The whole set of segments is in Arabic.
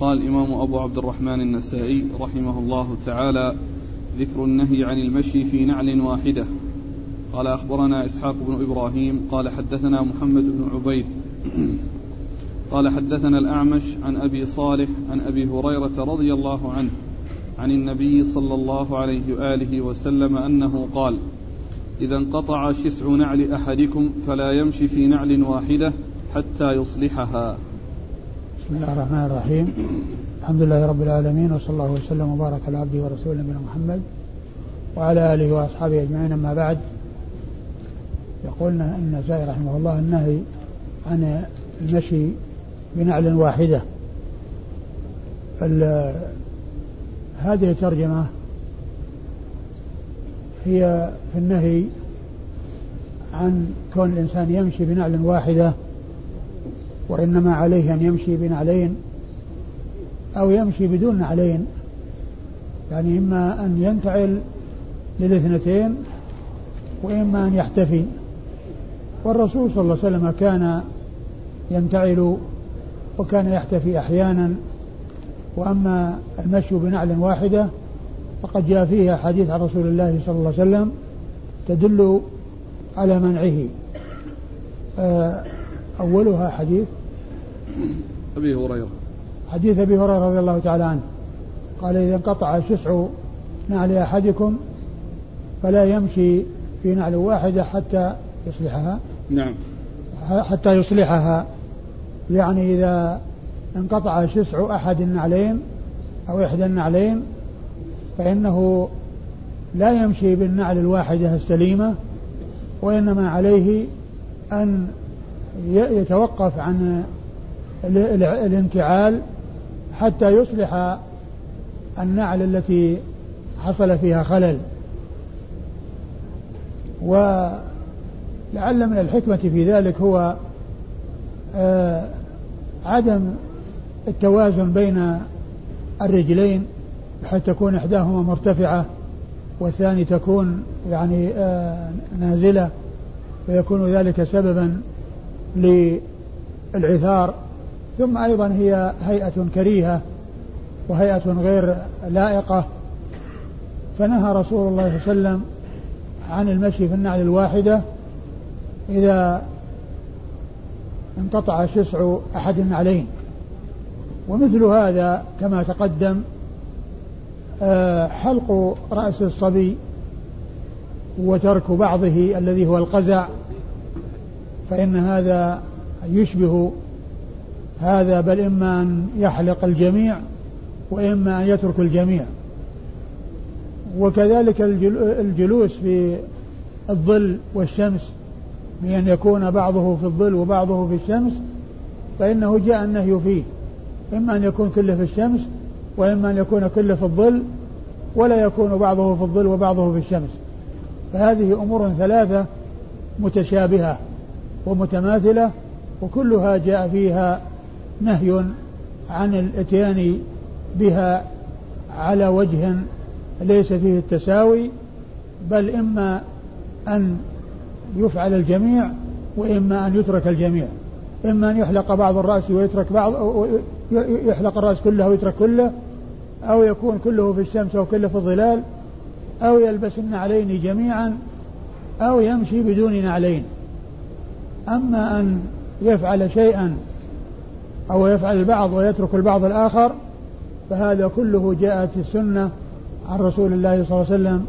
قال الإمام أبو عبد الرحمن النسائي رحمه الله تعالى ذكر النهي عن المشي في نعل واحدة. قال أخبرنا إسحاق بن إبراهيم قال حدثنا محمد بن عبيد. قال حدثنا الأعمش عن أبي صالح عن أبي هريرة رضي الله عنه عن النبي صلى الله عليه وآله وسلم أنه قال إذا انقطع شسع نعل أحدكم فلا يمشي في نعل واحدة حتى يصلحها. بسم الله الرحمن الرحيم. الحمد لله رب العالمين وصلى الله وسلم وبارك على عبده ورسوله نبينا محمد وعلى آله وأصحابه أجمعين. أما بعد يقول النسائي رحمه الله النهي عن المشي بنعل واحدة. هذه الترجمة هي في النهي عن كون الإنسان يمشي بنعل واحدة وإنما عليه أن يمشي بنعلين أو يمشي بدون نعلين يعني إما أن ينتعل للاثنتين وإما أن يحتفي. والرسول صلى الله عليه وسلم كان ينتعل وكان يحتفي أحيانا. وأما المشي بنعل واحدة فقد جاء فيها حديث عن رسول الله صلى الله عليه وسلم تدل على منعه. آه، أولها حديث أبي هريرة. حديث أبي هريرة رضي الله تعالى عنه. قال إذا انقطع شسع نعل أحدكم فلا يمشي في نعل واحدة حتى يصلحها. نعم. حتى يصلحها. يعني إذا انقطع شسع أحد النعلين أو إحدى النعلين فإنه لا يمشي بالنعل الواحدة السليمة وإنما عليه أن يتوقف عن الانتعال حتى يصلح النعل التي حصل فيها خلل. ولعل من الحكمة في ذلك هو آه، عدم التوازن بين الرجلين حتى تكون إحداهما مرتفعة والثاني تكون يعني آه، نازلة فيكون ذلك سببا للعثار. ثم أيضا هي هيئة كريهة وهيئة غير لائقة. فنهى رسول الله صلى الله عليه وسلم عن المشي في النعل الواحدة. إذا انقطع شسع أحد النعلين. ومثل هذا كما تقدم آه، حلق رأس الصبي وترك بعضه الذي هو القزع فإن هذا يشبه هذا بل إما أن يحلق الجميع وإما أن يترك الجميع. وكذلك الجلوس في الظل والشمس بأن يكون بعضه في الظل وبعضه في الشمس فإنه جاء النهي فيه. إما أن يكون كله في الشمس وإما أن يكون كله في الظل ولا يكون بعضه في الظل وبعضه في الشمس. فهذه أمور ثلاثة متشابهة ومتماثلة وكلها جاء فيها نهي عن الاتيان بها على وجه ليس فيه التساوي بل إما أن يفعل الجميع وإما أن يترك الجميع. إما أن يحلق بعض الرأس ويترك بعض يحلق الرأس كله ويترك كله أو يكون كله في الشمس أو كله في الظلال أو يلبس النعلين جميعا أو يمشي بدون نعلين. أما أن يفعل شيئا أو يفعل البعض ويترك البعض الآخر فهذا كله جاءت السنة عن رسول الله صلى الله عليه وسلم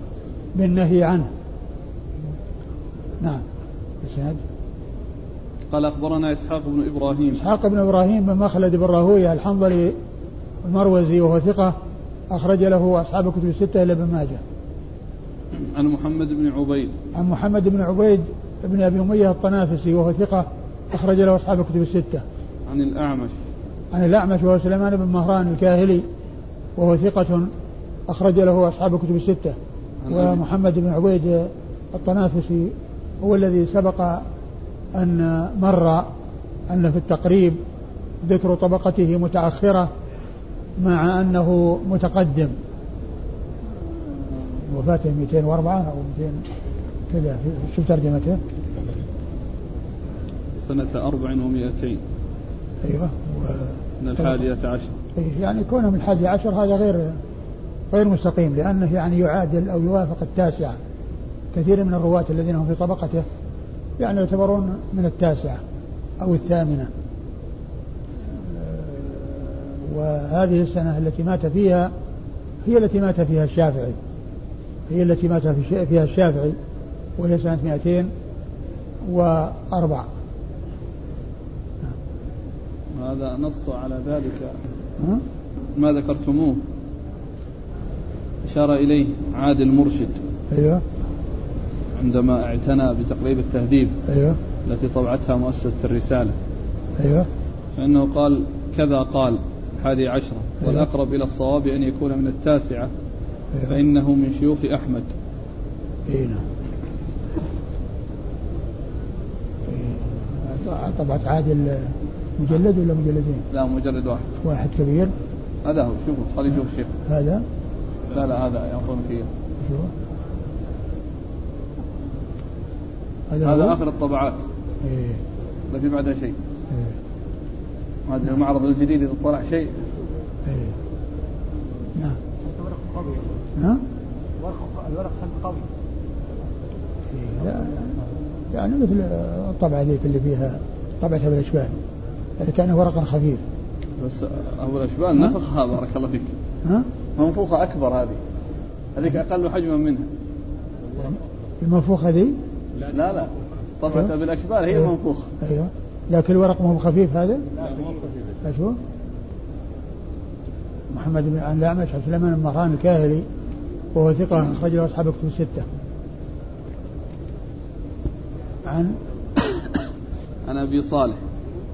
بالنهي عنه. نعم. قال أخبرنا إسحاق بن إبراهيم. إسحاق بن إبراهيم بن مخلد بن راهوية الحنظلي المروزي وهو ثقة أخرج له أصحاب الكتب الستة إلا ابن ماجه. عن محمد بن عبيد. عن محمد بن عبيد بن أبي أمية الطنافسي وهو ثقة أخرج له أصحاب الكتب الستة. عن الأعمش. عن الأعمش وهو سليمان بن مهران الكاهلي وهو ثقة أخرج له أصحاب الكتب الستة. ومحمد بن عبيد الطنافسي هو الذي سبق أن مر أن في التقريب ذكر طبقته متأخرة مع أنه متقدم. وفاته 204 أو 200 كذا شوف ترجمته. سنة أربع ومائتين أيوة. من الحادية عشر. إيه، يعني كونه من الحادي عشر هذا غير غير مستقيم لأنه يعني يعادل أو يوافق التاسعة كثير من الرواة الذين هم في طبقته يعني يعتبرون من التاسعة أو الثامنة. وهذه السنة التي مات فيها هي التي مات فيها الشافعي. هي التي مات فيها الشافعي وهي سنة 204 هذا نص على ذلك؟ ما ذكرتموه. أشار إليه عادل مرشد. أيوه. عندما اعتنى بتقريب التهذيب أيوه. التي طبعتها مؤسسة الرسالة. أيوه. فإنه قال كذا قال الحادي عشرة. أيوه. والأقرب إلى الصواب أن يكون من التاسعة. أيوه. فإنه من شيوخ أحمد. أي نعم. إيه. طبعت عادل مجلد ولا مجلدين؟ لا مجلد واحد. واحد كبير. هذا هو شوفوا خلي يشوف الشيخ. هذا؟ لا لا هذا يعطونك اياه هذا, هذا آخر الطبعات. إيه. لا في بعدها شيء. إيه. هذا المعرض الجديد إذا طلع شيء. إيه. نعم. الورق قوي ها؟ الورق قوي. إيه لا. يعني مثل الطبعة ذيك اللي فيها طبعة بالاشبال يعني كان ورقا خفيف. بس أبو الأشبال نفخها بارك الله فيك. ها؟ منفوخة أكبر هذه. هذيك أقل حجما منها. المنفوخة ذي؟ لا لا طبعة أيوه؟ بالأشبال هي أيوه؟ المنفوخة. أيوه. لكن الورق مو خفيف هذا؟ لا مو خفيف. أشوف. محمد بن عن الأعمش عن سليمان بن مهران الكاهلي وهو ثقة أخرج له أصحاب كتب الستة. عن عن أبي صالح.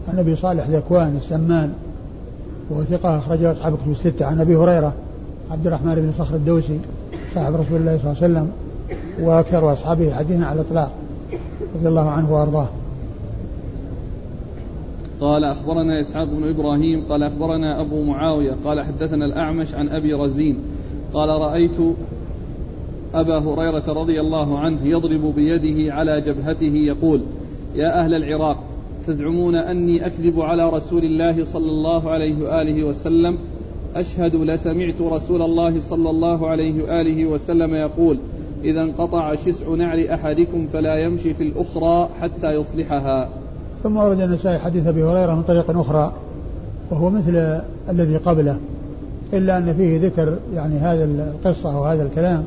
عن أبي صالح ذكوان السمان وهو ثقة أخرجه أصحاب كتب الستة. عن أبي هريرة عبد الرحمن بن صخر الدوسي صاحب رسول الله صلى الله عليه وسلم وأكثر أصحابه حديثا على الإطلاق رضي الله عنه وأرضاه. قال أخبرنا إسحاق بن إبراهيم قال أخبرنا أبو معاوية قال حدثنا الأعمش عن أبي رزين قال رأيت أبا هريرة رضي الله عنه يضرب بيده على جبهته يقول يا أهل العراق تزعمون أني أكذب على رسول الله صلى الله عليه وآله وسلم؟ أشهد لسمعت رسول الله صلى الله عليه وآله وسلم يقول إذا انقطع شسع نعل أحدكم فلا يمشي في الأخرى حتى يصلحها. ثم ورد النسائي حديث أبي هريرة من طريق أخرى وهو مثل الذي قبله إلا أن فيه ذكر يعني هذا القصة وهذا الكلام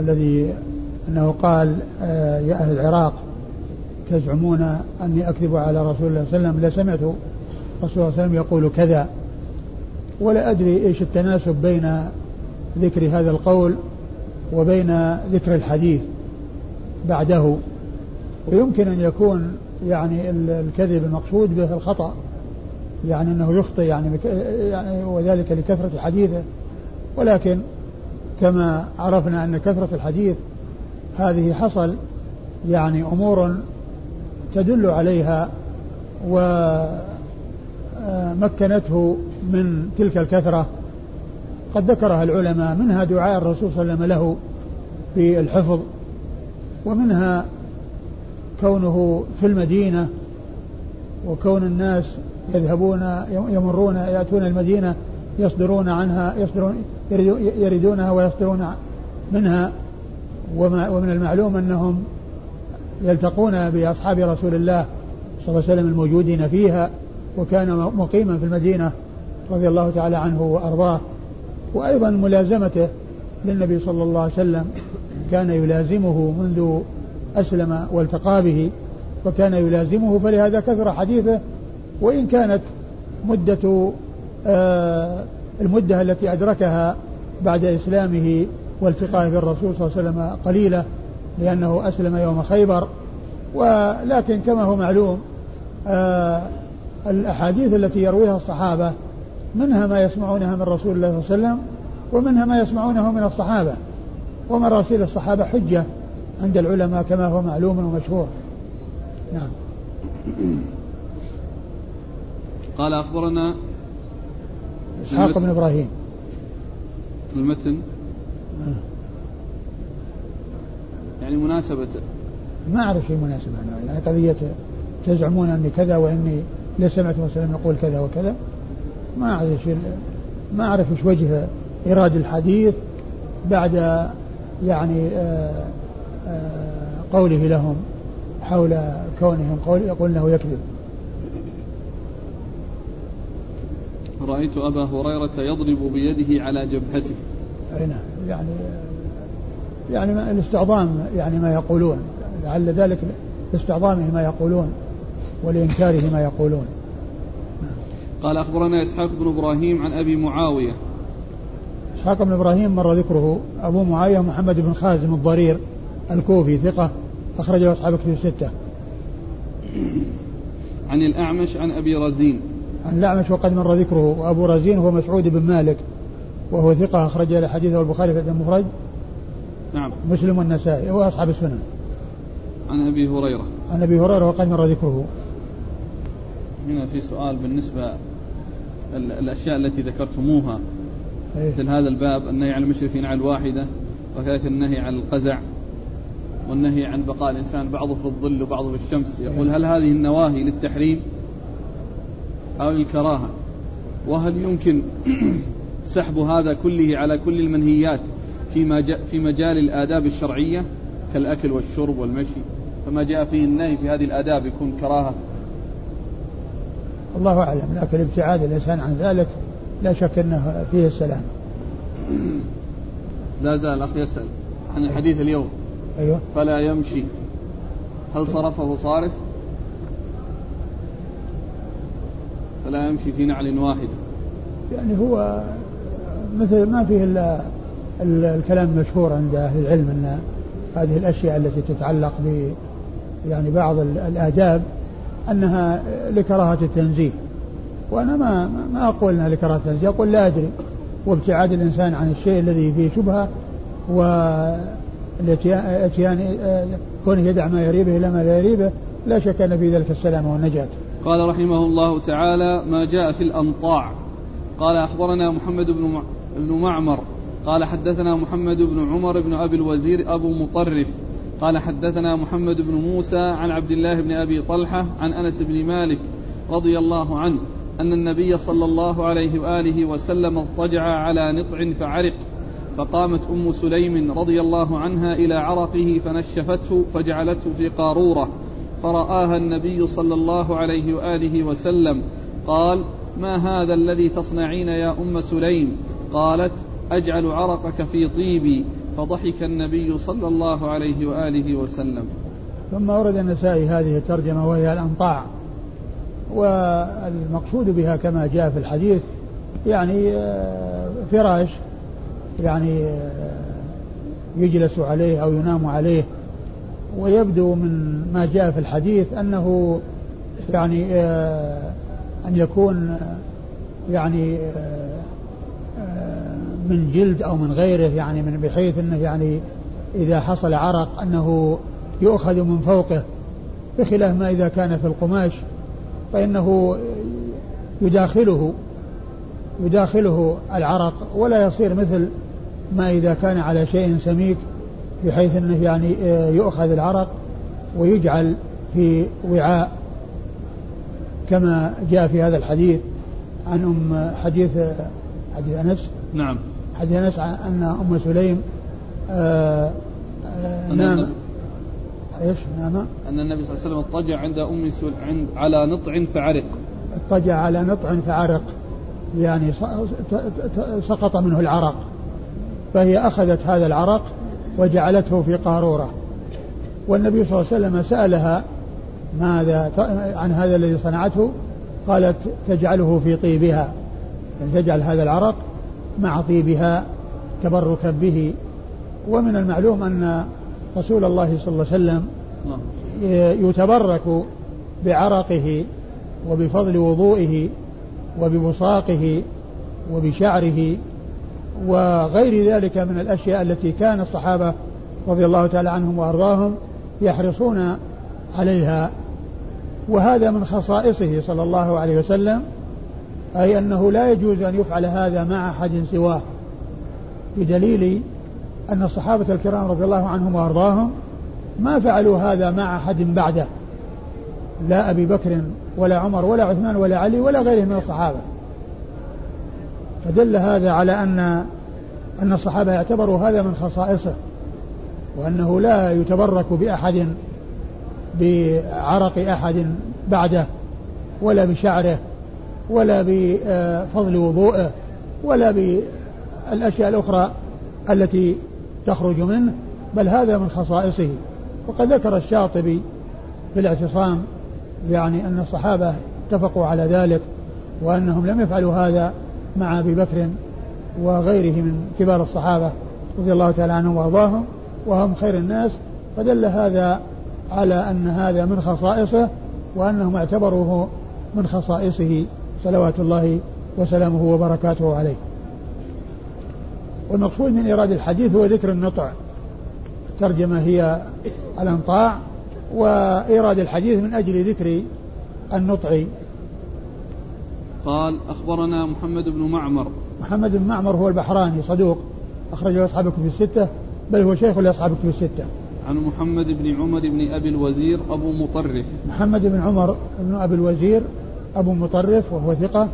الذي أنه قال آه، يا أهل العراق تزعمون أني أكذب على رسول الله صلى الله عليه وسلم؟ لسمعت رسول الله صلى الله عليه وسلم يقول كذا. ولا أدري إيش التناسب بين ذكر هذا القول وبين ذكر الحديث بعده. ويمكن أن يكون يعني الكذب المقصود به الخطأ يعني أنه يخطئ يعني, يعني وذلك لكثرة حديثه ولكن كما عرفنا أن كثرة الحديث هذه حصل يعني أمور تدل عليها ومكنته من تلك الكثرة. قد ذكرها العلماء منها دعاء الرسول صلى الله عليه وسلم له في الحفظ ومنها كونه في المدينة وكون الناس يذهبون يمرون يأتون المدينة يصدرون عنها يصدرون يريدونها ويصدرون منها. ومن المعلوم أنهم يلتقون بأصحاب رسول الله صلى الله عليه وسلم الموجودين فيها وكان مقيما في المدينة رضي الله تعالى عنه وأرضاه. وأيضا ملازمته للنبي صلى الله عليه وسلم كان يلازمه منذ أسلم والتقى به وكان يلازمه فلهذا كثر حديثه. وإن كانت مدة آه المدة التي أدركها بعد إسلامه والتقائه بالرسول صلى الله عليه وسلم قليلة لأنه أسلم يوم خيبر ولكن كما هو معلوم آه الأحاديث التي يرويها الصحابة منها ما يسمعونها من رسول الله صلى الله عليه وسلم ومنها ما يسمعونه من الصحابة. ومراسيل الصحابة حجة عند العلماء كما هو معلوم ومشهور. نعم. قال أخبرنا إسحاق بن إبراهيم. المتن. آه. يعني مناسبة. ما أعرف شيء مناسب يعني قضية تزعمون أني كذا وإني لسمعت وسلم يقول كذا وكذا. ما أعرف شيء ما أعرف إيش وجه إيراد الحديث بعد يعني آه، آه، قوله لهم حول كونهم قول يقول إنه يكذب. رأيت أبا هريرة يضرب بيده على جبهته. أي نعم. يعني يعني ما الاستعظام يعني ما يقولون. لعل ذلك لاستعظامه ما يقولون ولإنكاره ما يقولون. قال أخبرنا إسحاق بن إبراهيم عن أبي معاوية. إسحاق بن إبراهيم مر ذكره أبو معاوية محمد بن خازم الضرير الكوفي ثقة أخرجه أصحاب كتب الستة. عن الأعمش عن أبي رزين. عن الأعمش وقد مر ذكره وأبو رزين هو مسعود بن مالك وهو ثقة أخرج له حديثه البخاري في المفرد. نعم. مسلم والنسائي هو أصحاب السنن. عن أبي هريرة. عن أبي هريرة وقد مر ذكره. هنا في سؤال بالنسبة الأشياء التي ذكرتموها. إيه؟ مثل هذا الباب النهي عن المشرفين على الواحدة وكذلك النهي عن القزع والنهي عن بقاء الإنسان بعضه في الظل وبعضه في الشمس. يقول هل هذه النواهي للتحريم؟ أو للكراهة وهل يمكن سحب هذا كله على كل المنهيات؟ في في مجال الآداب الشرعية كالأكل والشرب والمشي. فما جاء فيه النهي في هذه الآداب يكون كراهة. الله أعلم. لكن ابتعاد الإنسان عن ذلك لا شك أنه فيه السلام. لا زال الأخ يسأل عن الحديث اليوم. أيوه. فلا يمشي. هل صرفه صارف؟ فلا يمشي في نعل واحدة. يعني هو مثل ما فيه إلا الكلام المشهور عند أهل العلم أن هذه الأشياء التي تتعلق ب يعني بعض الآداب أنها لكراهة التنزيه. وأنا ما ما أقول أنها لكراهة التنزيه أقول لا أدري. وابتعاد الإنسان عن الشيء الذي فيه شبهة والاتيان كونه يدع ما يريبه إلى ما لا يريبه لا شك أن في ذلك السلامة والنجاة. قال رحمه الله تعالى ما جاء في الأنطاع قال أخبرنا محمد بن بن معمر قال حدثنا محمد بن عمر بن أبي الوزير أبو مطرف. قال حدثنا محمد بن موسى عن عبد الله بن أبي طلحة عن أنس بن مالك رضي الله عنه أن النبي صلى الله عليه وآله وسلم اضطجع على نطع فعرق فقامت أم سليم رضي الله عنها إلى عرقه فنشفته فجعلته في قارورة. فرآها النبي صلى الله عليه وآله وسلم قال ما هذا الذي تصنعين يا أم سليم؟ قالت أجعل عرقك في طيبي فضحك النبي صلى الله عليه وآله وسلم. ثم ورد النسائي هذه الترجمة وهي الأنطاع. والمقصود بها كما جاء في الحديث يعني آه، فراش يعني آه، يجلس عليه أو ينام عليه. ويبدو من ما جاء في الحديث أنه يعني آه، أن يكون يعني من جلد أو من غيره يعني من بحيث أنه يعني إذا حصل عرق أنه يؤخذ من فوقه بخلاف ما إذا كان في القماش فإنه يداخله يداخله العرق ولا يصير مثل ما إذا كان على شيء سميك بحيث أنه يعني يؤخذ العرق ويجعل في وعاء كما جاء في هذا الحديث عن أم حديث حديث أنس. نعم. حديث أنس أن أم سليم آآ آآ نام. إيش؟ نام؟ أن النبي صلى الله عليه وسلم اضطجع عند أم سل... عند على نطع فعرق. اضطجع على نطع فعرق. يعني سقط منه العرق. فهي أخذت هذا العرق وجعلته في قارورة. والنبي صلى الله عليه وسلم سألها ماذا عن هذا الذي صنعته. قالت تجعله في طيبها. يعني تجعل هذا العرق مع طيبها تبركا به. ومن المعلوم أن رسول الله صلى الله عليه وسلم يتبرك بعرقه وبفضل وضوئه وببصاقه وبشعره وغير ذلك من الأشياء التي كان الصحابة رضي الله تعالى عنهم وأرضاهم يحرصون عليها. وهذا من خصائصه صلى الله عليه وسلم. أي أنه لا يجوز أن يفعل هذا مع أحد سواه. بدليل أن الصحابة الكرام رضي الله عنهم وأرضاهم ما فعلوا هذا مع أحد بعده. لا أبي بكر ولا عمر ولا عثمان ولا علي ولا غيره من الصحابة. فدل هذا على أن أن الصحابة يعتبروا هذا من خصائصه وأنه لا يتبرك بأحد بعرق أحد بعده ولا بشعره ولا بفضل وضوءه ولا بالأشياء الأخرى التي تخرج منه بل هذا من خصائصه. وقد ذكر الشاطبي في الاعتصام يعني أن الصحابة اتفقوا على ذلك وأنهم لم يفعلوا هذا مع أبي بكر وغيره من كبار الصحابة رضي الله تعالى عنهم وأرضاهم وهم خير الناس. فدل هذا على أن هذا من خصائصه وأنهم اعتبروه من خصائصه. صلوات الله وسلامه وبركاته عليه. والمقصود من إيراد الحديث هو ذكر النطع. الترجمة هي الأنطاع وإيراد الحديث من أجل ذكر النطع. قال أخبرنا محمد بن معمر. محمد بن معمر هو البحراني صدوق. أخرجه أصحاب الكتب الستة بل هو شيخ لأصحاب الكتب الستة. عن محمد بن عمر بن أبي الوزير أبو مطرف. محمد بن عمر بن أبي الوزير أبو مطرف وهو ثقة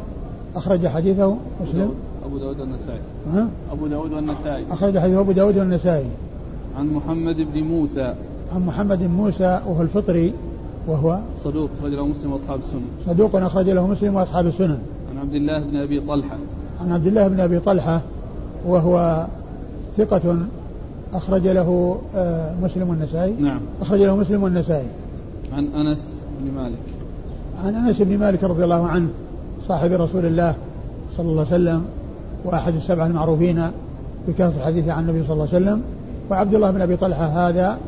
أخرج حديثه مسلم. أبو داود والنسائي. ها؟ أبو داود والنسائي. أخرج حديثه أبو داود والنسائي. عن محمد بن موسى. عن محمد بن موسى وهو الفطري وهو صدوق أخرج له مسلم وأصحاب السنة صدوق أخرج له مسلم وأصحاب السنن. عن عبد الله بن أبي طلحة. عن عبد الله بن أبي طلحة وهو ثقة أخرج له آه، مسلم والنسائي. نعم. أخرج له مسلم والنسائي. عن أنس بن مالك. عن أنس بن مالك رضي الله عنه صاحب رسول الله صلى الله عليه وسلم وأحد السبعة المعروفين بكثرة الحديث عن النبي صلى الله عليه وسلم وعبد الله بن أبي طلحة هذا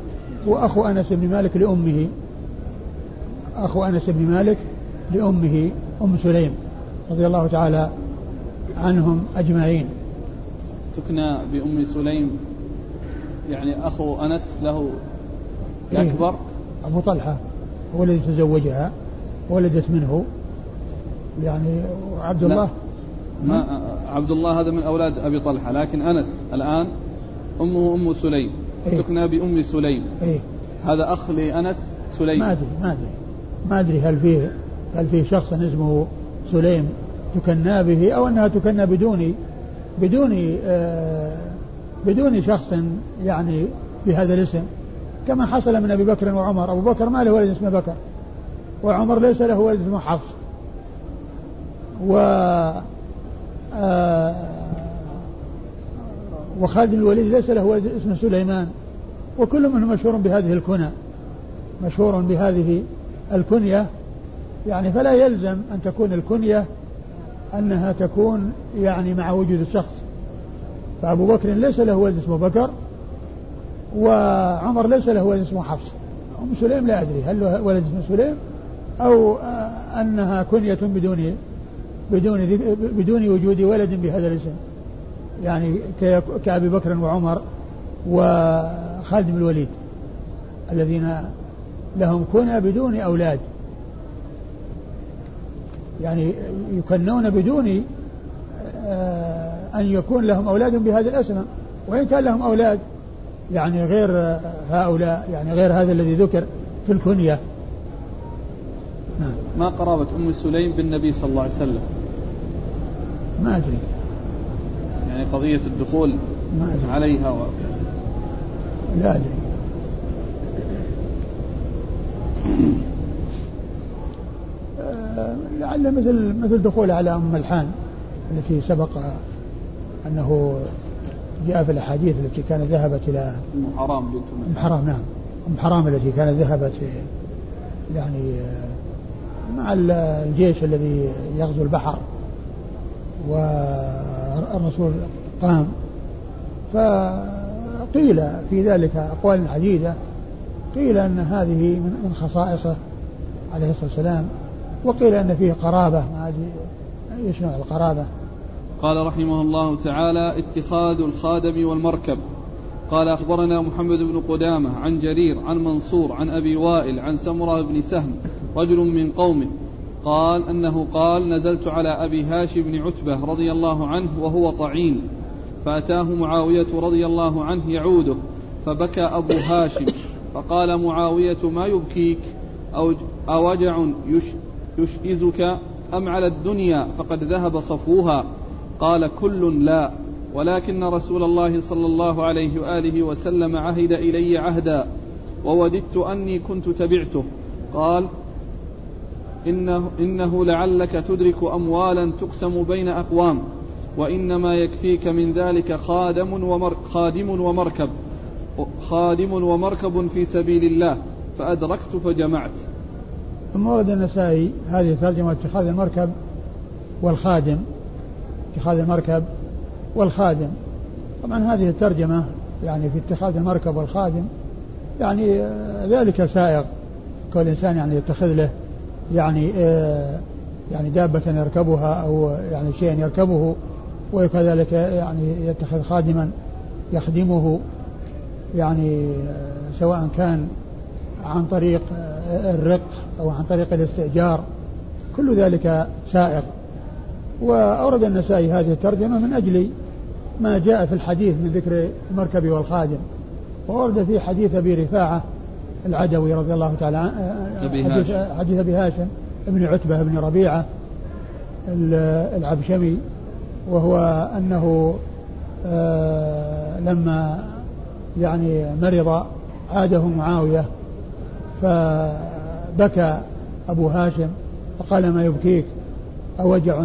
هو أخو أنس بن مالك لأمه. أخو أنس بن مالك لأمه أم سليم رضي الله تعالى عنهم أجمعين. تكنى بأم سليم يعني أخو أنس له إيه. أكبر أبو طلحة هو الذي تزوجها. ولدت منه. يعني عبد. الله؟ ما عبد الله هذا من أولاد أبي طلحة لكن أنس الآن أمه أم سليم إيه. تكنى بأم سليم. إيه. هذا أخ لأنس سليم. ما أدري ما أدري. ما أدري هل فيه هل فيه شخص اسمه سليم تكنى به أو أنها تكنى بدون بدون آه بدون شخص يعني بهذا الاسم. كما حصل من أبي بكر وعمر. أبو بكر ما له ولد اسمه بكر. وعمر ليس له ولد اسمه حفص. و آه وخالد بن الوليد ليس له ولد اسمه سليمان. وكل منهم مشهور بهذه الكنى مشهور بهذه الكنية. يعني فلا يلزم أن تكون الكنية أنها تكون يعني مع وجود الشخص. فأبو بكر ليس له ولد اسمه بكر وعمر ليس له ولد اسمه حفص. أم سليم لا أدري هل ولد اسمه سليم؟ أو أنها كنية بدون بدون بدون وجود ولد بهذا الاسم. يعني كأبي بكر وعمر وخالد بن الوليد الذين لهم كنى بدون أولاد. يعني يكنون بدون آه، أن يكون لهم أولاد بهذه الأسماء وإن كان لهم أولاد يعني غير هؤلاء يعني غير هذا الذي ذكر في الكنية. نعم. ما قرابة أم سليم بالنبي صلى الله عليه وسلم؟ ما أدري. يعني قضية الدخول ما أدري. عليها و... لا أدري. آه، لعل مثل مثل دخول على أم ملحان التي سبق أنه جاء في الأحاديث التي كانت ذهبت إلى أم حرام بنت أم من حرام نعم. أم حرام التي كانت ذهبت يعني آه، مع الجيش الذي يغزو البحر والرسول قام. فقيل في ذلك أقوال عديدة قيل أن هذه من خصائصه عليه الصلاة والسلام. وقيل أن فيه قرابة ما نوع القرابة. قال رحمه الله تعالى اتخاذ الخادم والمركب. قال أخبرنا محمد بن قدامة عن جرير عن منصور عن أبي وائل عن سمرة بن سهم رجل من قومه. قال أنه قال نزلت على أبي هاشم بن عتبة رضي الله عنه وهو طعين. فأتاه معاوية رضي الله عنه يعوده فبكى أبو هاشم. فقال معاوية ما يبكيك؟ أو أوجع يش يشئزك أم على الدنيا فقد ذهب صفوها؟ قال كل لا. ولكن رسول الله صلى الله عليه وآله وسلم عهد إلي عهدا ووددت أني كنت تبعته. قال إنه, إنه لعلك تدرك أموالا تقسم بين أقوام وإنما يكفيك من ذلك خادم ومر خادم ومركب خادم ومركب في سبيل الله فأدركت فجمعت. ثم ورد النسائي هذه ترجمة اتخاذ المركب والخادم اتخاذ المركب والخادم. طبعا هذه الترجمة يعني في اتخاذ المركب والخادم يعني آه، ذلك سائغ كل إنسان يعني يتخذ له يعني آه، يعني دابة يركبها أو يعني شيئا يركبه وكذلك يعني يتخذ خادما يخدمه يعني آه، سواء كان عن طريق الرق أو عن طريق الاستئجار. كل ذلك سائغ وأورد النسائي هذه الترجمة من أجل ما جاء في الحديث من ذكر المركب والخادم. وورد في حديث أبي رفاعة العدوي رضي الله تعالى عنه حديث, حديث أبي هاشم ابن عتبة بن ربيعة العبشمي وهو أنه آه، لما يعني مرض عاده معاوية فبكى أبو هاشم فقال ما يبكيك؟ أوجع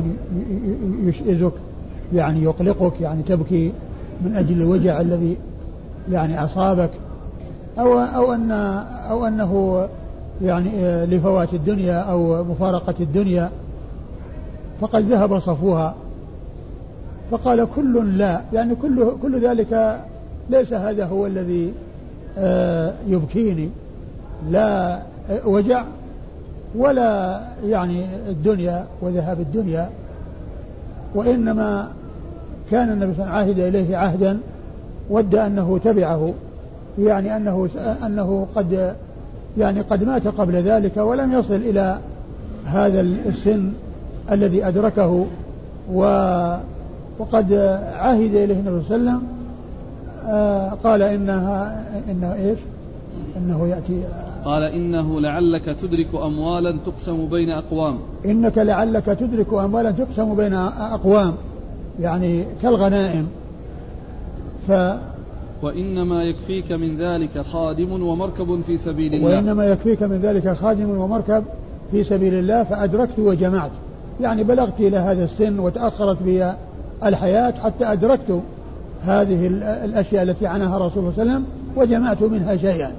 يشئزك يعني يقلقك يعني تبكي من أجل الوجع الذي يعني أصابك أو أو أن أو أنه يعني لفوات الدنيا أو مفارقة الدنيا. فقد ذهب صفوها فقال كل لا يعني كل كل ذلك ليس هذا هو الذي آه، يبكيني لا وجع ولا يعني الدنيا وذهاب الدنيا وإنما كان النبي صلى الله عليه وسلم عهد إليه عهدا ود أنه تبعه يعني أنه أنه قد يعني قد مات قبل ذلك ولم يصل إلى هذا السن الذي أدركه و وقد عهد إليه النبي صلى الله عليه وسلم آه قال إنها إنه إيش؟ إنه يأتي قال إنه لعلك تدرك أموالا تقسم بين أقوام. إنك لعلك تدرك أموالا تقسم بين أقوام يعني كالغنائم. ف وإنما يكفيك من ذلك خادم ومركب في سبيل الله. وإنما يكفيك من ذلك خادم ومركب في سبيل الله فأدركت وجمعت. يعني بلغت إلى هذا السن وتأخرت بي الحياة حتى أدركت هذه الأشياء التي عناها الرسول صلى الله عليه وسلم. وجمعت منها شيئا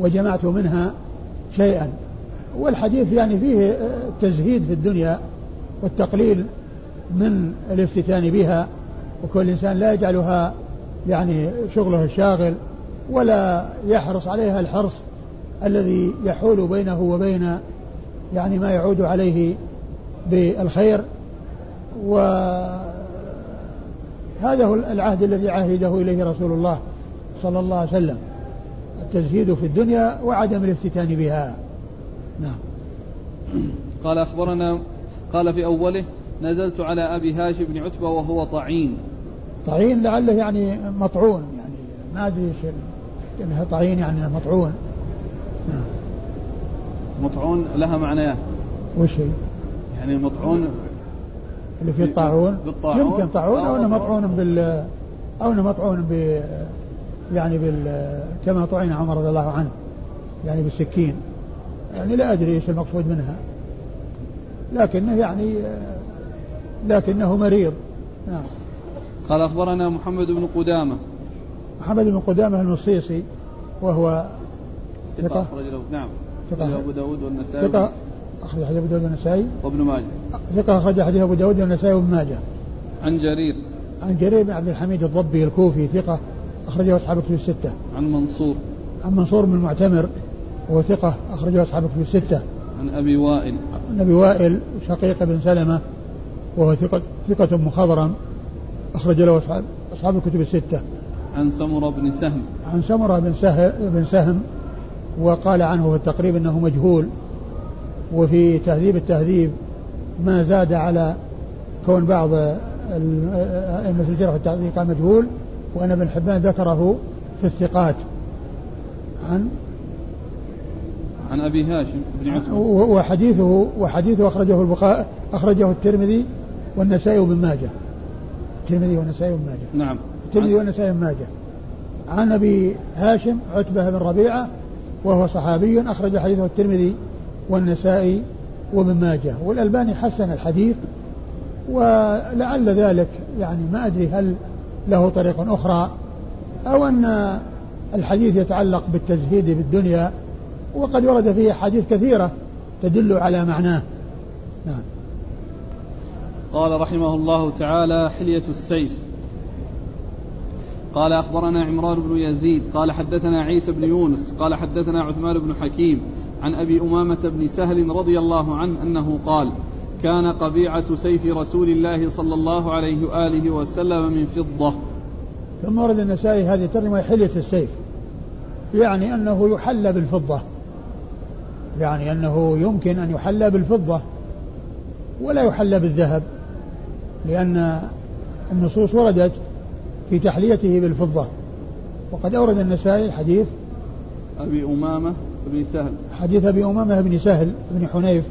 وجمعت منها شيئا. والحديث يعني فيه تزهيد في الدنيا والتقليل من الافتتان بها وكل إنسان لا يجعلها يعني شغله الشاغل ولا يحرص عليها الحرص الذي يحول بينه وبين يعني ما يعود عليه بالخير. وهذا هو العهد الذي عهده إليه رسول الله. صلى الله عليه وسلم التزهيد في الدنيا وعدم الافتتان بها. نعم. قال أخبرنا قال في أوله نزلت على أبي هاشم بن عتبة وهو طعين. طعين لعله يعني مطعون يعني ما أدري إيش إنها طعين يعني مطعون. نعم. مطعون لها معنيان وش هي؟ يعني مطعون اللي فيه الطاعون؟ بالطاعون. يمكن طاعون أو إنه مطعون بال أو إنه مطعون ب يعني بال كما طعن عمر رضي الله عنه يعني بالسكين. يعني لا أدري إيش المقصود منها. لكنه يعني لكنه مريض. نعم. قال أخبرنا محمد بن قدامة. محمد بن قدامة المصيصي وهو ثقة. أخرج له نعم. ثقة. أبو داود والنسائي. ثقة. أخرج حديث أبو داود والنسائي. وابن ماجه. ثقة أخرج حديث أبو داود والنسائي وابن ماجه. عن جرير. عن جرير بن عبد الحميد الضبي الكوفي ثقة. أخرجه أصحاب الكتب الستة. عن منصور. عن منصور بن المعتمر وهو ثقة أخرجه أصحاب الكتب الستة. عن أبي وائل. عن أبي وائل شقيق بن سلمة وهو ثقة ثقة مخضرم أخرج له أصحاب أصحاب الكتب الستة. عن سمرة بن سهم. عن سمرة بن سهم بن سهم وقال عنه في التقريب أنه مجهول وفي تهذيب التهذيب ما زاد على كون بعض الجرح والتعديل قال مجهول. وأن ابن حبان ذكره في الثقات. عن عن أبي هاشم بن عثمان وحديثه وحديثه أخرجه البخاري أخرجه الترمذي والنسائي وابن ماجه. الترمذي والنسائي وابن ماجه. نعم. الترمذي والنسائي وابن ماجه. عن أبي هاشم عتبة بن ربيعة وهو صحابي أخرج حديثه الترمذي والنسائي وابن ماجه. والألباني حسن الحديث ولعل ذلك. يعني ما أدري هل له طريق أخرى أو أن الحديث يتعلق بالتزهيد بالدنيا وقد ورد فيه أحاديث كثيرة تدل على معناه. نعم. قال رحمه الله تعالى حلية السيف. قال أخبرنا عمران بن يزيد. قال حدثنا عيسى بن يونس. قال حدثنا عثمان بن حكيم عن أبي أمامة بن سهل رضي الله عنه أنه قال كان قبيعة سيف رسول الله صلى الله عليه وآله وسلم من فضة. ثم ورد النسائي هذه الترجمة حلية السيف يعني أنه يحلى بالفضة. يعني أنه يمكن أن يحلى بالفضة ولا يحلى بالذهب لأن النصوص وردت في تحليته بالفضة. وقد أورد النسائي حديث أبي أمامة بن سهل. حديث أبي أمامة بن سهل بن حنيف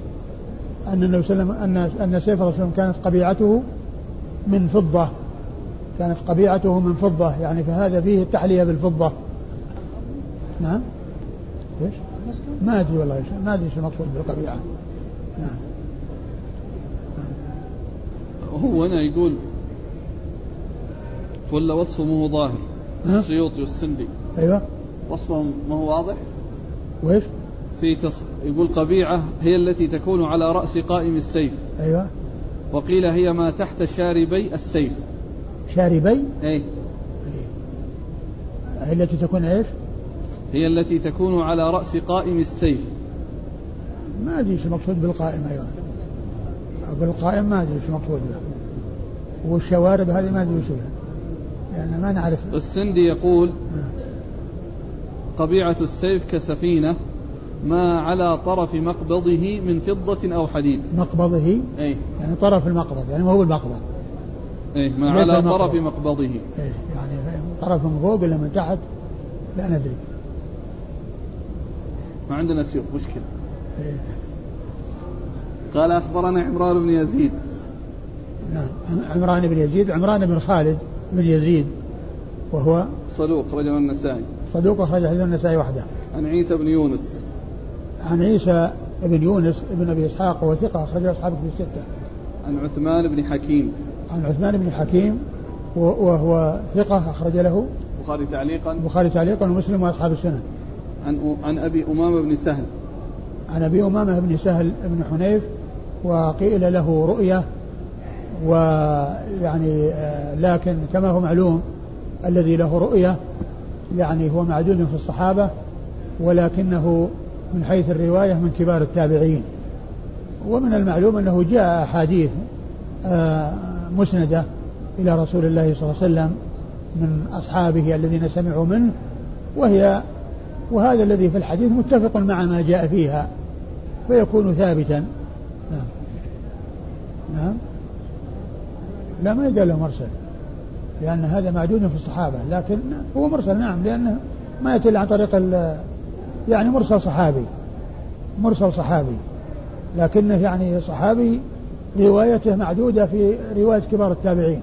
أن النبي صلى الله عليه وسلم أن أن سيف الرسول كانت قبيعته من فضة. كانت قبيعته من فضة. يعني فهذا فيه التحلية بالفضة. نعم؟ إيش؟ ما أدري والله ما أدري إيش المقصود بالقبيعة. نعم. هو هنا يقول ولا وصفه مو ظاهر. السيوطي والسندي. أيوه. وصفه ما هو واضح؟ وإيش؟ في تص... يقول قبيعة هي التي تكون على رأس قائم السيف. أيوه. وقيل هي ما تحت شاربي السيف. شاربي؟ اي هي التي تكون إيش؟ هي التي تكون على رأس قائم السيف. ما أدري إيش المقصود بالقائم أيضا بالقائم ما أدري إيش المقصود به. والشوارب هذه ما أدري وش لأن ما نعرف. السندي يقول قبيعة السيف كسفينة. ما على طرف مقبضه من فضة أو حديد. مقبضه؟ أي يعني طرف المقبض يعني ما هو المقبض. أي ما على طرف مقبضه. أي يعني طرف من فوق ولا من تحت؟ لا ندري. ما عندنا سيوف مشكلة. إيه. قال أخبرنا عمران بن يزيد. نعم عمران بن يزيد عمران بن خالد بن يزيد وهو صدوق رجل النسائي. صدوق أخرج حديث النسائي وحده. عن عيسى بن يونس. عن عيسى بن يونس بن أبي إسحاق وهو ثقة أخرج أصحابه في الستة. عن عثمان بن حكيم. عن عثمان بن حكيم وهو ثقة أخرج له. البخاري تعليقا. البخاري تعليقا ومسلم وأصحاب السنن عن عن أبي أمامة بن سهل. عن أبي أمامة بن سهل بن حنيف وقيل له رؤية ويعني آه، لكن كما هو معلوم الذي له رؤية يعني هو معدود في الصحابة ولكنه من حيث الرواية من كبار التابعين. ومن المعلوم أنه جاء احاديث آه، مسندة إلى رسول الله صلى الله عليه وسلم من أصحابه الذين سمعوا منه وهي وهذا الذي في الحديث متفق مع ما جاء فيها فيكون ثابتا. نعم. نعم. لا ما يقال له مرسل لأن هذا معدود في الصحابة لكن هو مرسل نعم لأنه ما يأتي عن طريق يعني مرسل صحابي مرسل صحابي لكنه يعني صحابي روايته معدودة في رواية كبار التابعين.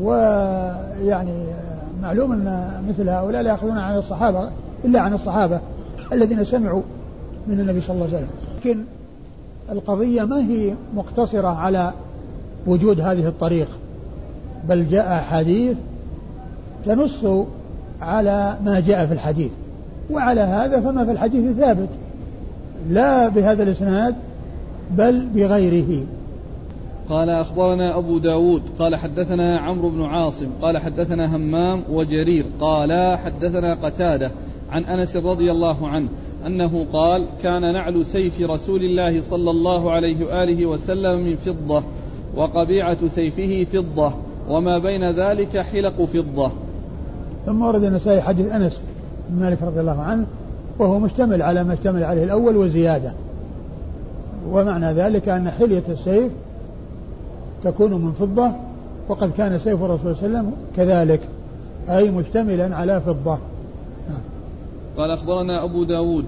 ويعني معلوم أن مثل هؤلاء لا يأخذون عن الصحابة إلا عن الصحابة الذين سمعوا من النبي صلى الله عليه وسلم. لكن القضية ما هي مقتصرة على وجود هذه الطريق بل جاء حديث تنص على ما جاء في الحديث. وعلى هذا فما في الحديث ثابت. لا بهذا الإسناد بل بغيره. قال أخبرنا أبو داود قال حدثنا عمرو بن عاصم قال حدثنا همام وجرير قال حدثنا قتادة عن أنس رضي الله عنه أنه قال كان نعل سيف رسول الله صلى الله عليه وآله وسلم من فضة وقبيعة سيفه فضة وما بين ذلك حلق فضة. ثم ورد النسائي حديث أنس. بن مالك رضي الله عنه وهو مشتمل على ما اشتمل عليه الأول وزيادة. ومعنى ذلك أن حلية السيف تكون من فضة وقد كان سيف الرسول صلى الله عليه وسلم كذلك أي مشتملا على فضة. قال أخبرنا أبو داود.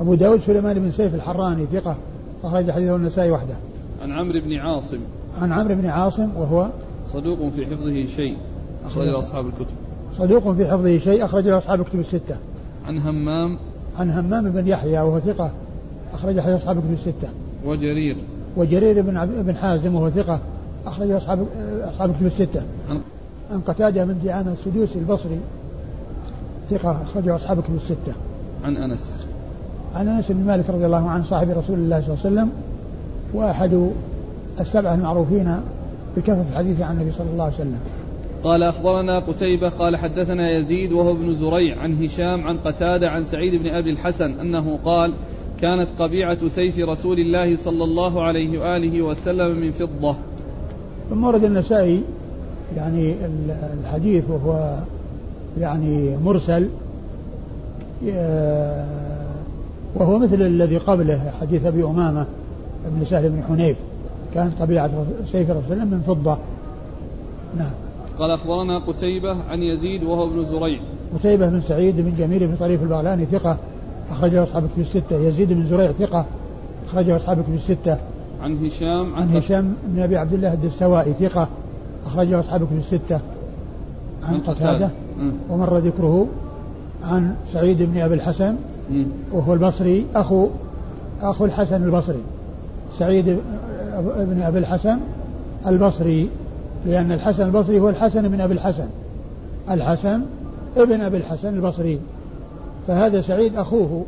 أبو داود سليمان بن سيف الحراني ثقة أخرج حديثه النسائي وحده. عن عمرو بن عاصم. عن عمرو بن عاصم وهو صدوق في حفظه شيء. أخرج أصحاب الكتب. صدوق في حفظه شيء أخرج له أصحاب الكتب الستة. عن همام. عن همام بن يحيى وهو ثقة أخرج حديث أصحاب الكتب الستة. وجرير. وجرير بن بن حازم وهو ثقة أخرج أصحاب أصحاب الكتب الستة. عن عن قتادة بن دعامة السدوسي البصري ثقة أخرجه أصحاب الكتب الستة. عن أنس. عن أنس بن مالك رضي الله عنه صاحب رسول الله صلى الله عليه وسلم وأحد السبعة المعروفين بكثرة الحديث عن النبي صلى الله عليه وسلم. قال أخبرنا قتيبة قال حدثنا يزيد وهو ابن زريع عن هشام عن قتادة عن سعيد بن أبي الحسن أنه قال كانت قبيعة سيف رسول الله صلى الله عليه وآله وسلم من فضة. ثم ورد النسائي يعني الحديث وهو يعني مرسل آه، وهو مثل الذي قبله حديث أبي أمامة بن سهل بن حنيف كانت قبيعة سيف الرسول من فضة. نعم. قال أخبرنا قتيبة عن يزيد وهو ابن زريع. قتيبة بن سعيد بن جميل بن طريف البغلاني ثقة أخرجه أصحاب في الستة. يزيد بن زريع ثقة أخرجه أصحاب في الستة. عن هشام عن هشام بن أبي عبد الله الدستوائي ثقة أخرجه أصحاب في الستة. عن قتادة. ومر ذكره عن سعيد بن أبي الحسن وهو البصري أخو أخو الحسن البصري. سعيد بن أبي الحسن البصري. لأن الحسن البصري هو الحسن بن أبي الحسن. الحسن ابن أبي الحسن البصري. فهذا سعيد أخوه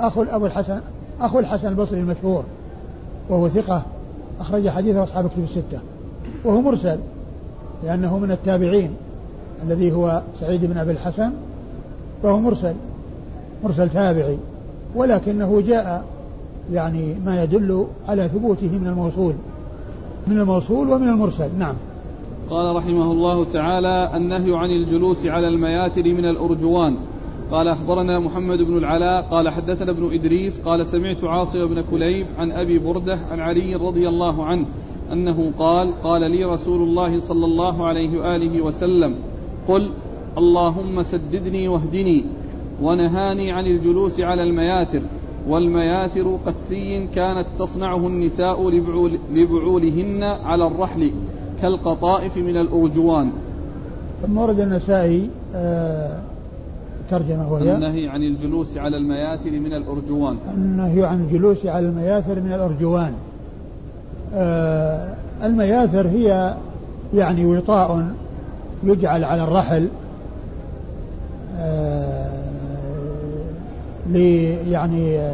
أخو أبو الحسن أخو الحسن البصري المشهور. وهو ثقة. أخرج حديثه أصحاب كتب الستة. وهو مرسل لأنه من التابعين. الذي هو سعيد بن أبي الحسن. فهو مرسل مرسل تابعي. ولكنه جاء يعني ما يدل على ثبوته من الموصول. من الموصول ومن المرسل. نعم. قال رحمه الله تعالى النهي عن الجلوس على المياتر من الأرجوان. قال أخبرنا محمد بن العلاء قال حدثنا ابن إدريس قال سمعت عاصم بن كليب عن أبي بردة عن علي رضي الله عنه أنه قال قال لي رسول الله صلى الله عليه وآله وسلم قل اللهم سددني واهدني ونهاني عن الجلوس على المياتر والمياثر قسي كانت تصنعه النساء لبعول لبعولهن على الرحل. كالقطائف من الأرجوان. ثم ورد النسائي آه ترجمة وهي النهي عن الجلوس على المياثر من الأرجوان. النهي عن الجلوس على المياثر من الأرجوان. آه المياثر هي يعني وطاء يجعل على الرحل آه لي يعني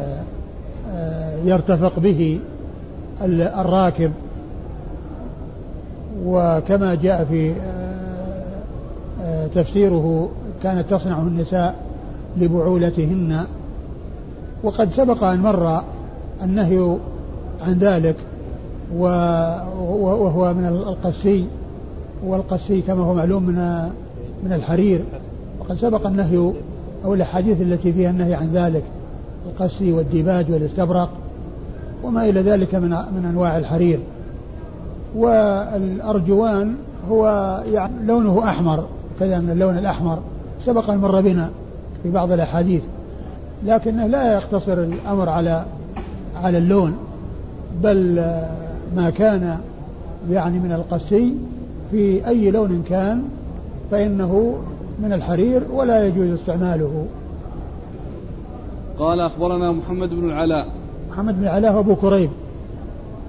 يرتفق به الراكب. وكما جاء في آه، آه، تفسيره كانت تصنعه النساء لبعولتهن. وقد سبق أن مر النهي عن ذلك وهو من القسي والقسي كما هو معلوم من من الحرير. وقد سبق النهي أو الأحاديث التي فيها النهي عن ذلك القسي والديباج والاستبرق وما إلى ذلك من من أنواع الحرير. والأرجوان هو يعني لونه أحمر كذا من اللون الأحمر سبق أن مر بنا في بعض الأحاديث لكنه لا يقتصر الأمر على على اللون بل ما كان يعني من القسي في أي لون كان فإنه من الحرير ولا يجوز استعماله. قال أخبرنا محمد بن العلاء. محمد بن العلاء أبو كريب.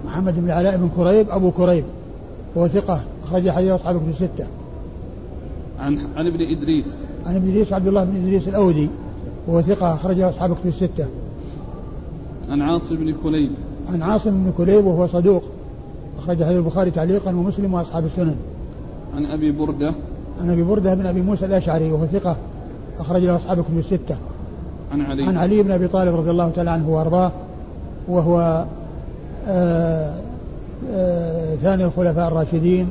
محمد بن العلاء بن كريب أبو كريب. هو ثقة أخرج حديثه أصحاب الكتب الستة. عن عن ابن إدريس. عن ابن إدريس عبد الله بن إدريس الأودي. وهو ثقة أخرج حديثه أصحاب الكتب الستة. عن عاصم بن كليب. عن عاصم بن كليب وهو صدوق. أخرج حديثه البخاري تعليقا ومسلم وأصحاب السنن. عن أبي بردة. عن أبي بردة بن أبي موسى الأشعري وهو ثقة أخرج له أصحاب في الستة. عن علي. عن علي بن أبي طالب رضي الله تعالى عنه وأرضاه وهو ثاني الخلفاء الراشدين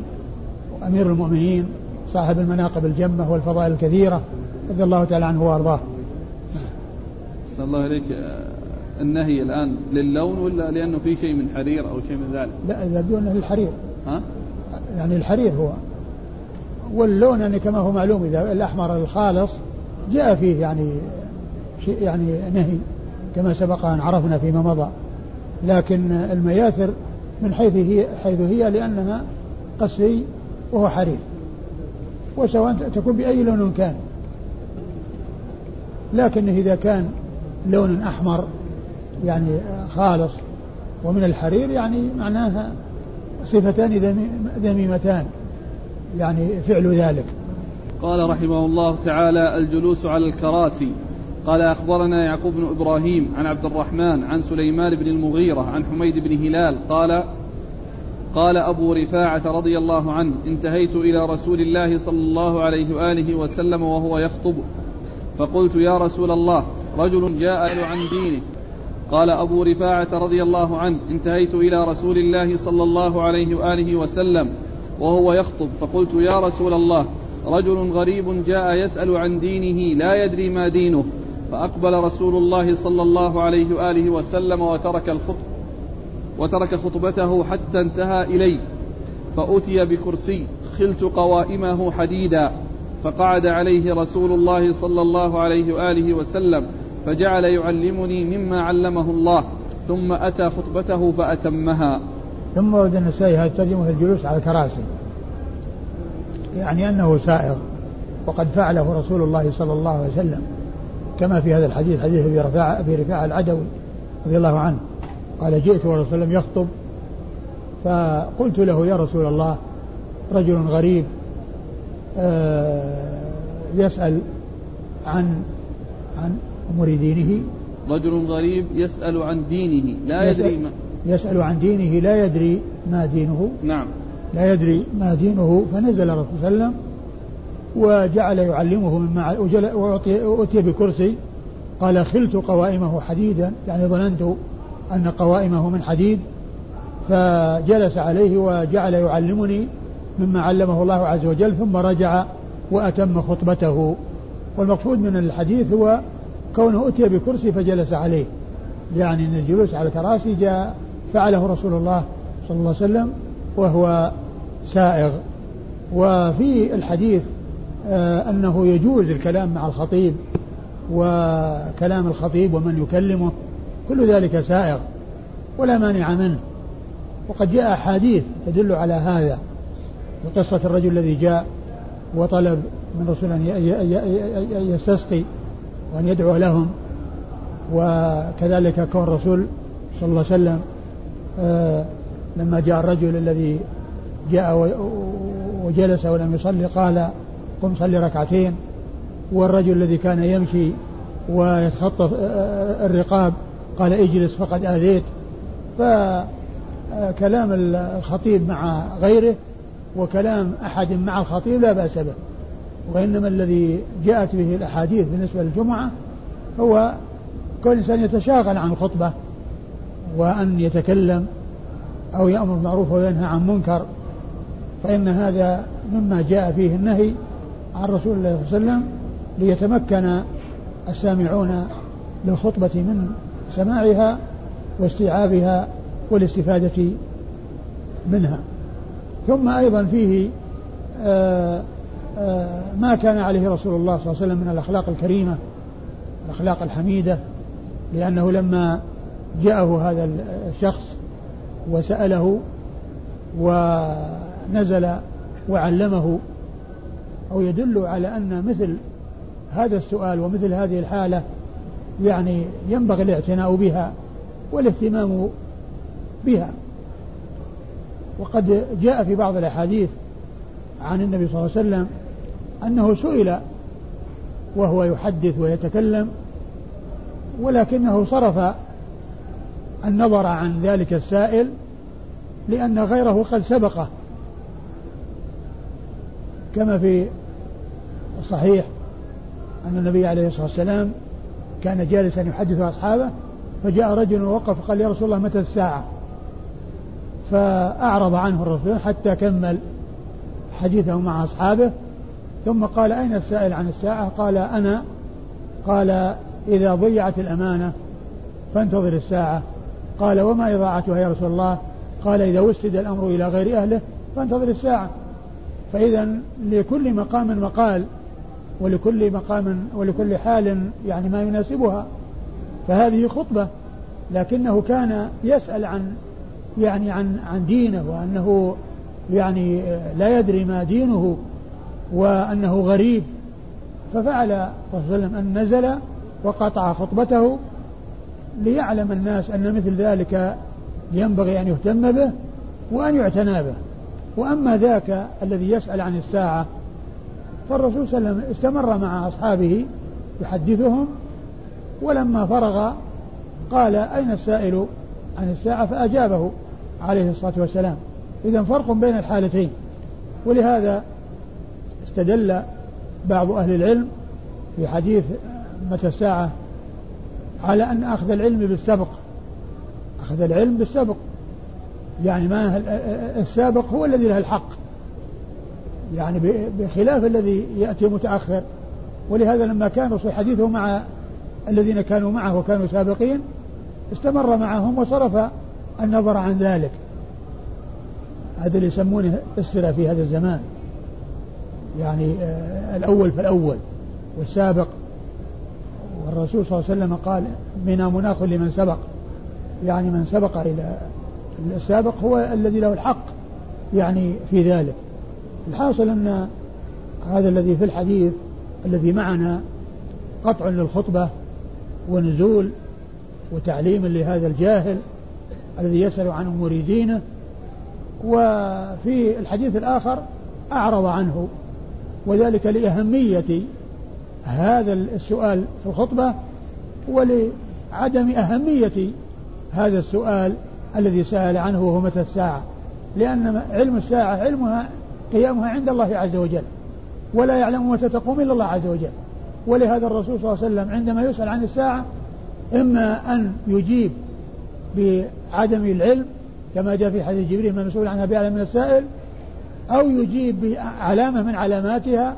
وأمير المؤمنين صاحب المناقب الجمة والفضائل الكثيرة رضي الله تعالى عنه وأرضاه. صلى الله عليك آه، النهي الآن للون ولا لأنه في شيء من حرير أو شيء من ذلك؟ لا إذا دون الحرير. ها؟ يعني الحرير هو. واللون يعني كما هو معلوم إذا الأحمر الخالص جاء فيه يعني شيء يعني نهي كما سبق أن عرفنا فيما مضى. لكن المياثر من حيث هي حيث هي لأنها قسي وهو حرير. وسواء تكون بأي لون كان. لكنه إذا كان لون أحمر يعني خالص ومن الحرير يعني معناها صفتان ذميمتان يعني فعل ذلك. قال رحمه الله تعالى الجلوس على الكراسي. قال أخبرنا يعقوب بن إبراهيم عن عبد الرحمن عن سليمان بن المغيرة عن حميد بن هلال قال قال أبو رفاعة رضي الله عنه انتهيت إلى رسول الله صلى الله عليه وآله وسلم وهو يخطب. فقلت يا رسول الله رجل جاء عن دينه. قال أبو رفاعة رضي الله عنه انتهيت إلى رسول الله صلى الله عليه وآله وسلم وهو يخطب. فقلت يا رسول الله رجل غريب جاء يسأل عن دينه لا يدري ما دينه. فأقبل رسول الله صلى الله عليه وآله وسلم وترك الخطب وترك خطبته حتى انتهى إلي فأتي بكرسي خلت قوائمه حديدا فقعد عليه رسول الله صلى الله عليه وآله وسلم فجعل يعلمني مما علمه الله ثم أتى خطبته فأتمها. ثم ورد النسائي هذا ترجمة الجلوس على الكراسي. يعني أنه سائغ وقد فعله رسول الله صلى الله عليه وسلم. كما في هذا الحديث حديث أبي رفاعة أبي رفاعة العدوي رضي الله عنه. قال جئت ورسول الله يخطب. فقلت له يا رسول الله رجل غريب آه، يسأل عن عن أمور دينه. رجل غريب يسأل عن دينه لا يدري ما. يسأل عن دينه لا يدري ما دينه. نعم. لا يدري ما دينه. فنزل الرسول صلى الله عليه وسلم وجعل يعلمه مما وأتي بكرسي قال خلت قوائمه حديدا يعني ظننت أن قوائمه من حديد فجلس عليه وجعل يعلمني مما علمه الله عز وجل ثم رجع وأتم خطبته. والمقصود من الحديث هو كونه أتي بكرسي فجلس عليه. يعني أن الجلوس على الكراسي جاء فعله رسول الله صلى الله عليه وسلم وهو سائغ. وفي الحديث أنه يجوز الكلام مع الخطيب وكلام الخطيب ومن يكلمه. كل ذلك سائغ ولا مانع منه. وقد جاء أحاديث تدل على هذا قصة الرجل الذي جاء وطلب من رسول أن يستسقي وأن يدعو لهم. وكذلك كون الرسول صلى الله عليه وسلم آه لما جاء الرجل الذي جاء وجلس ولم يصلي قال قم صلي ركعتين والرجل الذي كان يمشي ويتخطف الرقاب قال اجلس فقد آذيت. فكلام الخطيب مع غيره وكلام أحد مع الخطيب لا بأس به. وإنما الذي جاءت به الأحاديث بالنسبة للجمعة هو كل إنسان يتشاغل عن الخطبة وأن يتكلم أو يأمر بالمعروف وينهى عن منكر فإن هذا مما جاء فيه النهي عن رسول الله صلى الله عليه وسلم ليتمكن السامعون للخطبة من سماعها واستيعابها والاستفادة منها. ثم أيضا فيه آآ آآ ما كان عليه رسول الله صلى الله عليه وسلم من الأخلاق الكريمة الأخلاق الحميدة لأنه لما جاءه هذا الشخص وسأله ونزل وعلمه أو يدل على أن مثل هذا السؤال ومثل هذه الحالة يعني ينبغي الاعتناء بها والاهتمام بها. وقد جاء في بعض الأحاديث عن النبي صلى الله عليه وسلم أنه سئل وهو يحدث ويتكلم ولكنه صرف النظر عن ذلك السائل لأن غيره قد سبقه. كما في الصحيح أن النبي عليه الصلاة والسلام كان جالسا يحدث أصحابه فجاء رجل ووقف قال يا رسول الله متى الساعة؟ فأعرض عنه الرسول حتى كمل حديثه مع أصحابه ثم قال أين السائل عن الساعة؟ قال أنا قال إذا ضيعت الأمانة فانتظر الساعة. قال وما إضاعتها يا رسول الله؟ قال إذا وسد الأمر إلى غير أهله فانتظر الساعة. فإذا لكل مقام مقال ولكل مقام ولكل حال يعني ما يناسبها فهذه خطبة لكنه كان يسأل عن يعني عن عن دينه وأنه يعني لا يدري ما دينه وأنه غريب ففعل صلى الله عليه وسلم أن نزل وقطع خطبته ليعلم الناس أن مثل ذلك ينبغي أن يهتم به وأن يعتنى به. وأما ذاك الذي يسأل عن الساعة فالرسول صلى الله عليه وسلم استمر مع أصحابه يحدثهم ولما فرغ قال أين السائل عن الساعة؟ فأجابه عليه الصلاة والسلام. إذا فرق بين الحالتين. ولهذا استدل بعض أهل العلم في حديث متى الساعة على أن أخذ العلم بالسبق. أخذ العلم بالسبق. يعني ما السابق هو الذي له الحق. يعني بخلاف الذي يأتي متأخر. ولهذا لما كان رسول حديثه مع الذين كانوا معه وكانوا سابقين استمر معهم وصرف النظر عن ذلك. هذا اللي يسمونه السرة في هذا الزمان. يعني آه، الأول فالأول والسابق. والرسول صلى الله عليه وسلم قال منا مناخ لمن سبق. يعني من سبق إلى السابق هو الذي له الحق يعني في ذلك. الحاصل أن هذا الذي في الحديث الذي معنا قطع للخطبة ونزول وتعليم لهذا الجاهل الذي يسأل عن أمور دينه وفي الحديث الآخر أعرض عنه وذلك لأهمية هذا السؤال في الخطبة ولعدم أهمية هذا السؤال الذي سأل عنه وهو متى الساعة. لأن علم الساعة علمها قيامها عند الله عز وجل ولا يعلم متى تقوم إلا الله عز وجل. ولهذا الرسول صلى الله عليه وسلم عندما يسأل عن الساعة إما أن يجيب بعدم العلم كما جاء في حديث جبريل ما مسؤول عنها بأعلم من السائل أو يجيب بعلامة من علاماتها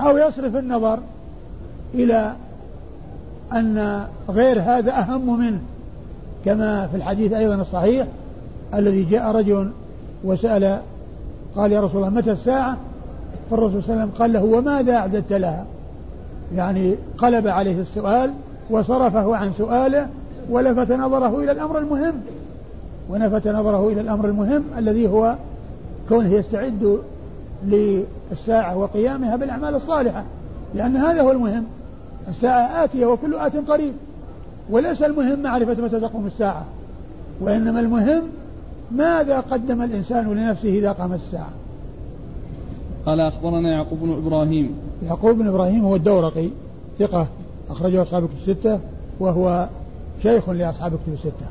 أو يصرف النظر إلى أن غير هذا أهم منه. كما في الحديث أيضا الصحيح الذي جاء رجل وسأل قال يا رسول الله متى الساعة؟ فالرسول صلى الله عليه وسلم قال له وماذا أعددت لها؟ يعني قلب عليه السؤال وصرفه عن سؤاله ولفت نظره إلى الأمر المهم. ولفت نظره إلى الأمر المهم الذي هو كونه يستعد للساعة وقيامها بالأعمال الصالحة لأن هذا هو المهم. الساعة آتية وكل آت قريب. وليس المهم معرفة متى تقوم الساعة وإنما المهم ماذا قدم الإنسان لنفسه إذا قامت الساعة. قال أخبرنا يعقوب بن إبراهيم. يعقوب بن إبراهيم هو الدورقي ثقة أخرجه أصحاب كتب الستة وهو شيخ لأصحاب كتب الستة.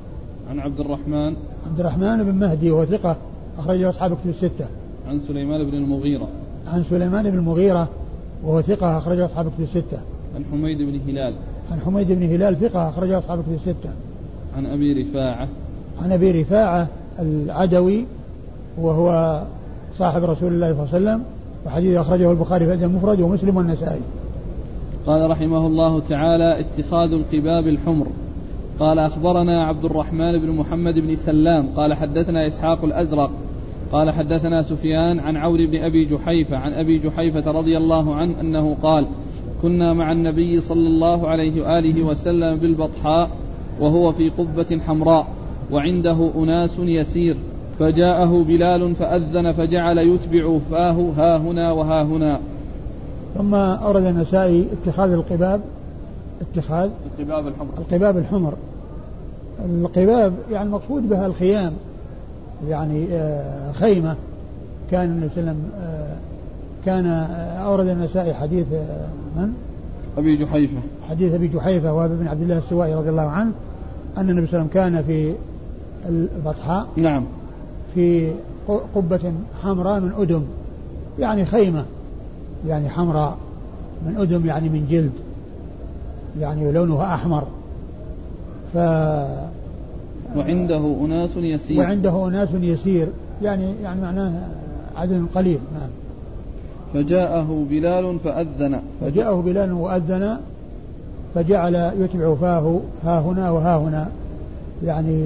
عن عبد الرحمن. عبد الرحمن بن مهدي وهو ثقة أخرجه أصحاب كتب الستة. عن سليمان بن المغيرة. عن سليمان بن المغيرة وهو ثقة أخرجه أصحاب كتب الستة. عن حميد بن هلال. عن حميد بن هلال ثقة أخرجه أصحاب كتب الستة. عن أبي رفاعة. عن أبي رفاعة العدوي وهو صاحب رسول الله صلى الله عليه وسلم وحديث أخرجه البخاري في المفرد ومسلم والنسائي. قال رحمه الله تعالى اتخاذ القباب الحمر. قال أخبرنا عبد الرحمن بن محمد بن سلام. قال حدثنا إسحاق الأزرق. قال حدثنا سفيان عن عور بن أبي جحيفة عن أبي جحيفة رضي الله عنه أنه قال كنا مع النبي صلى الله عليه وآله وسلم بالبطحاء وهو في قبة حمراء وعنده أناس يسير فجاءه بلال فأذن فجعل يتبع فاه ها هنا وها هنا. ثم أورد النسائي اتخاذ القباب اتخاذ القباب الحمر القباب الحمر. القباب يعني المقصود بها الخيام يعني آه، خيمة. كان النبي صلى الله عليه وسلم آه، كان آه، أورد النسائي حديث من؟ أبي جحيفة. حديث أبي جحيفة وأبي بن عبد الله السوائي رضي الله عنه أن النبي صلى الله عليه وسلم كان في البطحاء. نعم. في قبة حمراء من أدم يعني خيمة يعني حمراء من أدم يعني من جلد يعني لونها أحمر. ف وعنده أناس يسير. وعنده أناس يسير يعني يعني معناه عدد قليل. نعم. فجاءه بلال فأذن. فجاءه بلال وأذن فجعل يتبع فاه ها هنا وها هنا. يعني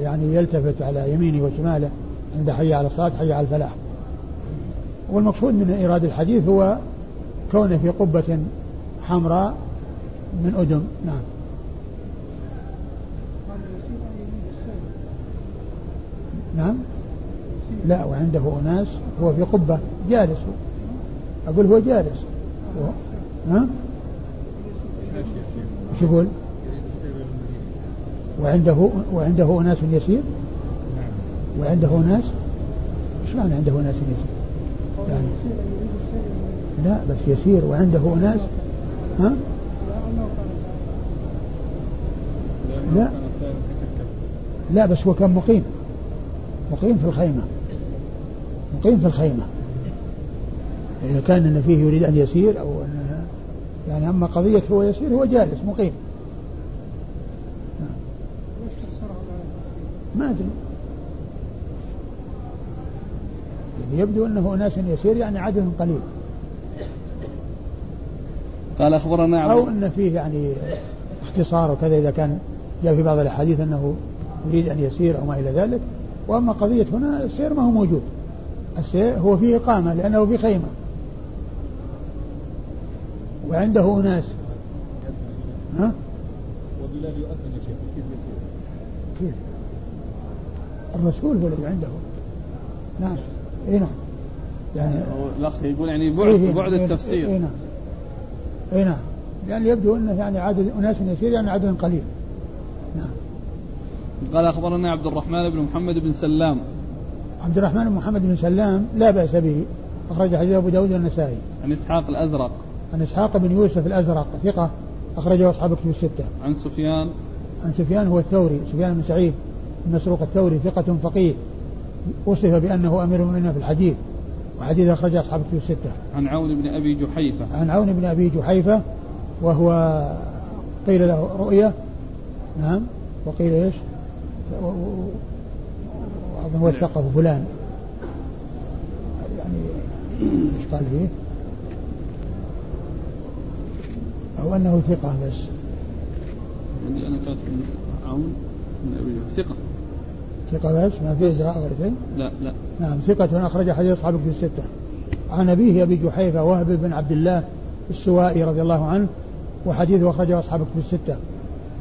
يعني يلتفت على يمينه وشماله عند حي على الصلاة حي على الفلاح. والمقصود من إيراد الحديث هو كونه في قبة حمراء من أدم نعم. نعم. لا وعنده أناس هو في قبة جالس أقول هو جالس و... ها؟ وش يقول؟ وعنده وعنده أناس يسير وعنده أناس إيش عنده أناس يسير؟ يعني لا بس يسير وعنده أناس ها؟ لا لا بس هو كان مقيم مقيم في الخيمة مقيم في الخيمة؟ إذا كان أن فيه يريد أن يسير أو أن يعني أما قضية هو يسير هو جالس مقيم. ما أدري. يعني يبدو أنه أناس يسير يعني عدد قليل. قال أخبرنا أو أن فيه يعني اختصار وكذا إذا كان جاء في بعض الأحاديث أنه يريد أن يسير أو ما إلى ذلك. وأما قضية هنا السير ما هو موجود. السير هو فيه إقامة لأنه في خيمة. وعنده أناس. ها؟ وبلال يؤذن يا شيخ. كيف كيف؟ الرسول هو الذي عنده. نعم. اي نعم. يعني الأخ يقول يعني بعد إيه بعد التفسير. اي نعم. اي نعم. يعني يبدو أنه يعني عدد أناس يسير يعني عدد قليل. نعم. قال أخبرنا عبد الرحمن بن محمد بن سلام عبد الرحمن بن محمد بن سلام لا بأس به أخرج حديث أبو داود والنسائي عن إسحاق الأزرق عن إسحاق بن يوسف الأزرق ثقة أخرجه أصحاب كتب الستة عن سفيان عن سفيان هو الثوري سفيان بن سعيد المسروق الثوري ثقة فقيه وصف بأنه أمير المؤمنين في الحديث وحديث أخرج أصحاب الكتب الستة. عن عون بن أبي جحيفة. عن عون بن أبي جحيفة وهو قيل له رؤية نعم وقيل إيش؟ وأظن وثقه فلان يعني إيش قال فيه؟ أو أنه ثقة بس. عندي أنا كاتب عون بن أبي ثقة. ثقة بس ما فيه إزراء ولا شيء؟ لا لا نعم ثقة أخرج حديث أصحاب في الستة عن أبيه أبي جحيفة وهب بن عبد الله السوائي رضي الله عنه وحديثه أخرجه أصحاب في الستة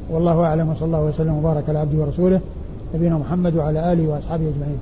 والله أعلم وصلى الله وسلم وبارك على عبده ورسوله نبينا محمد وعلى آله وأصحابه أجمعين.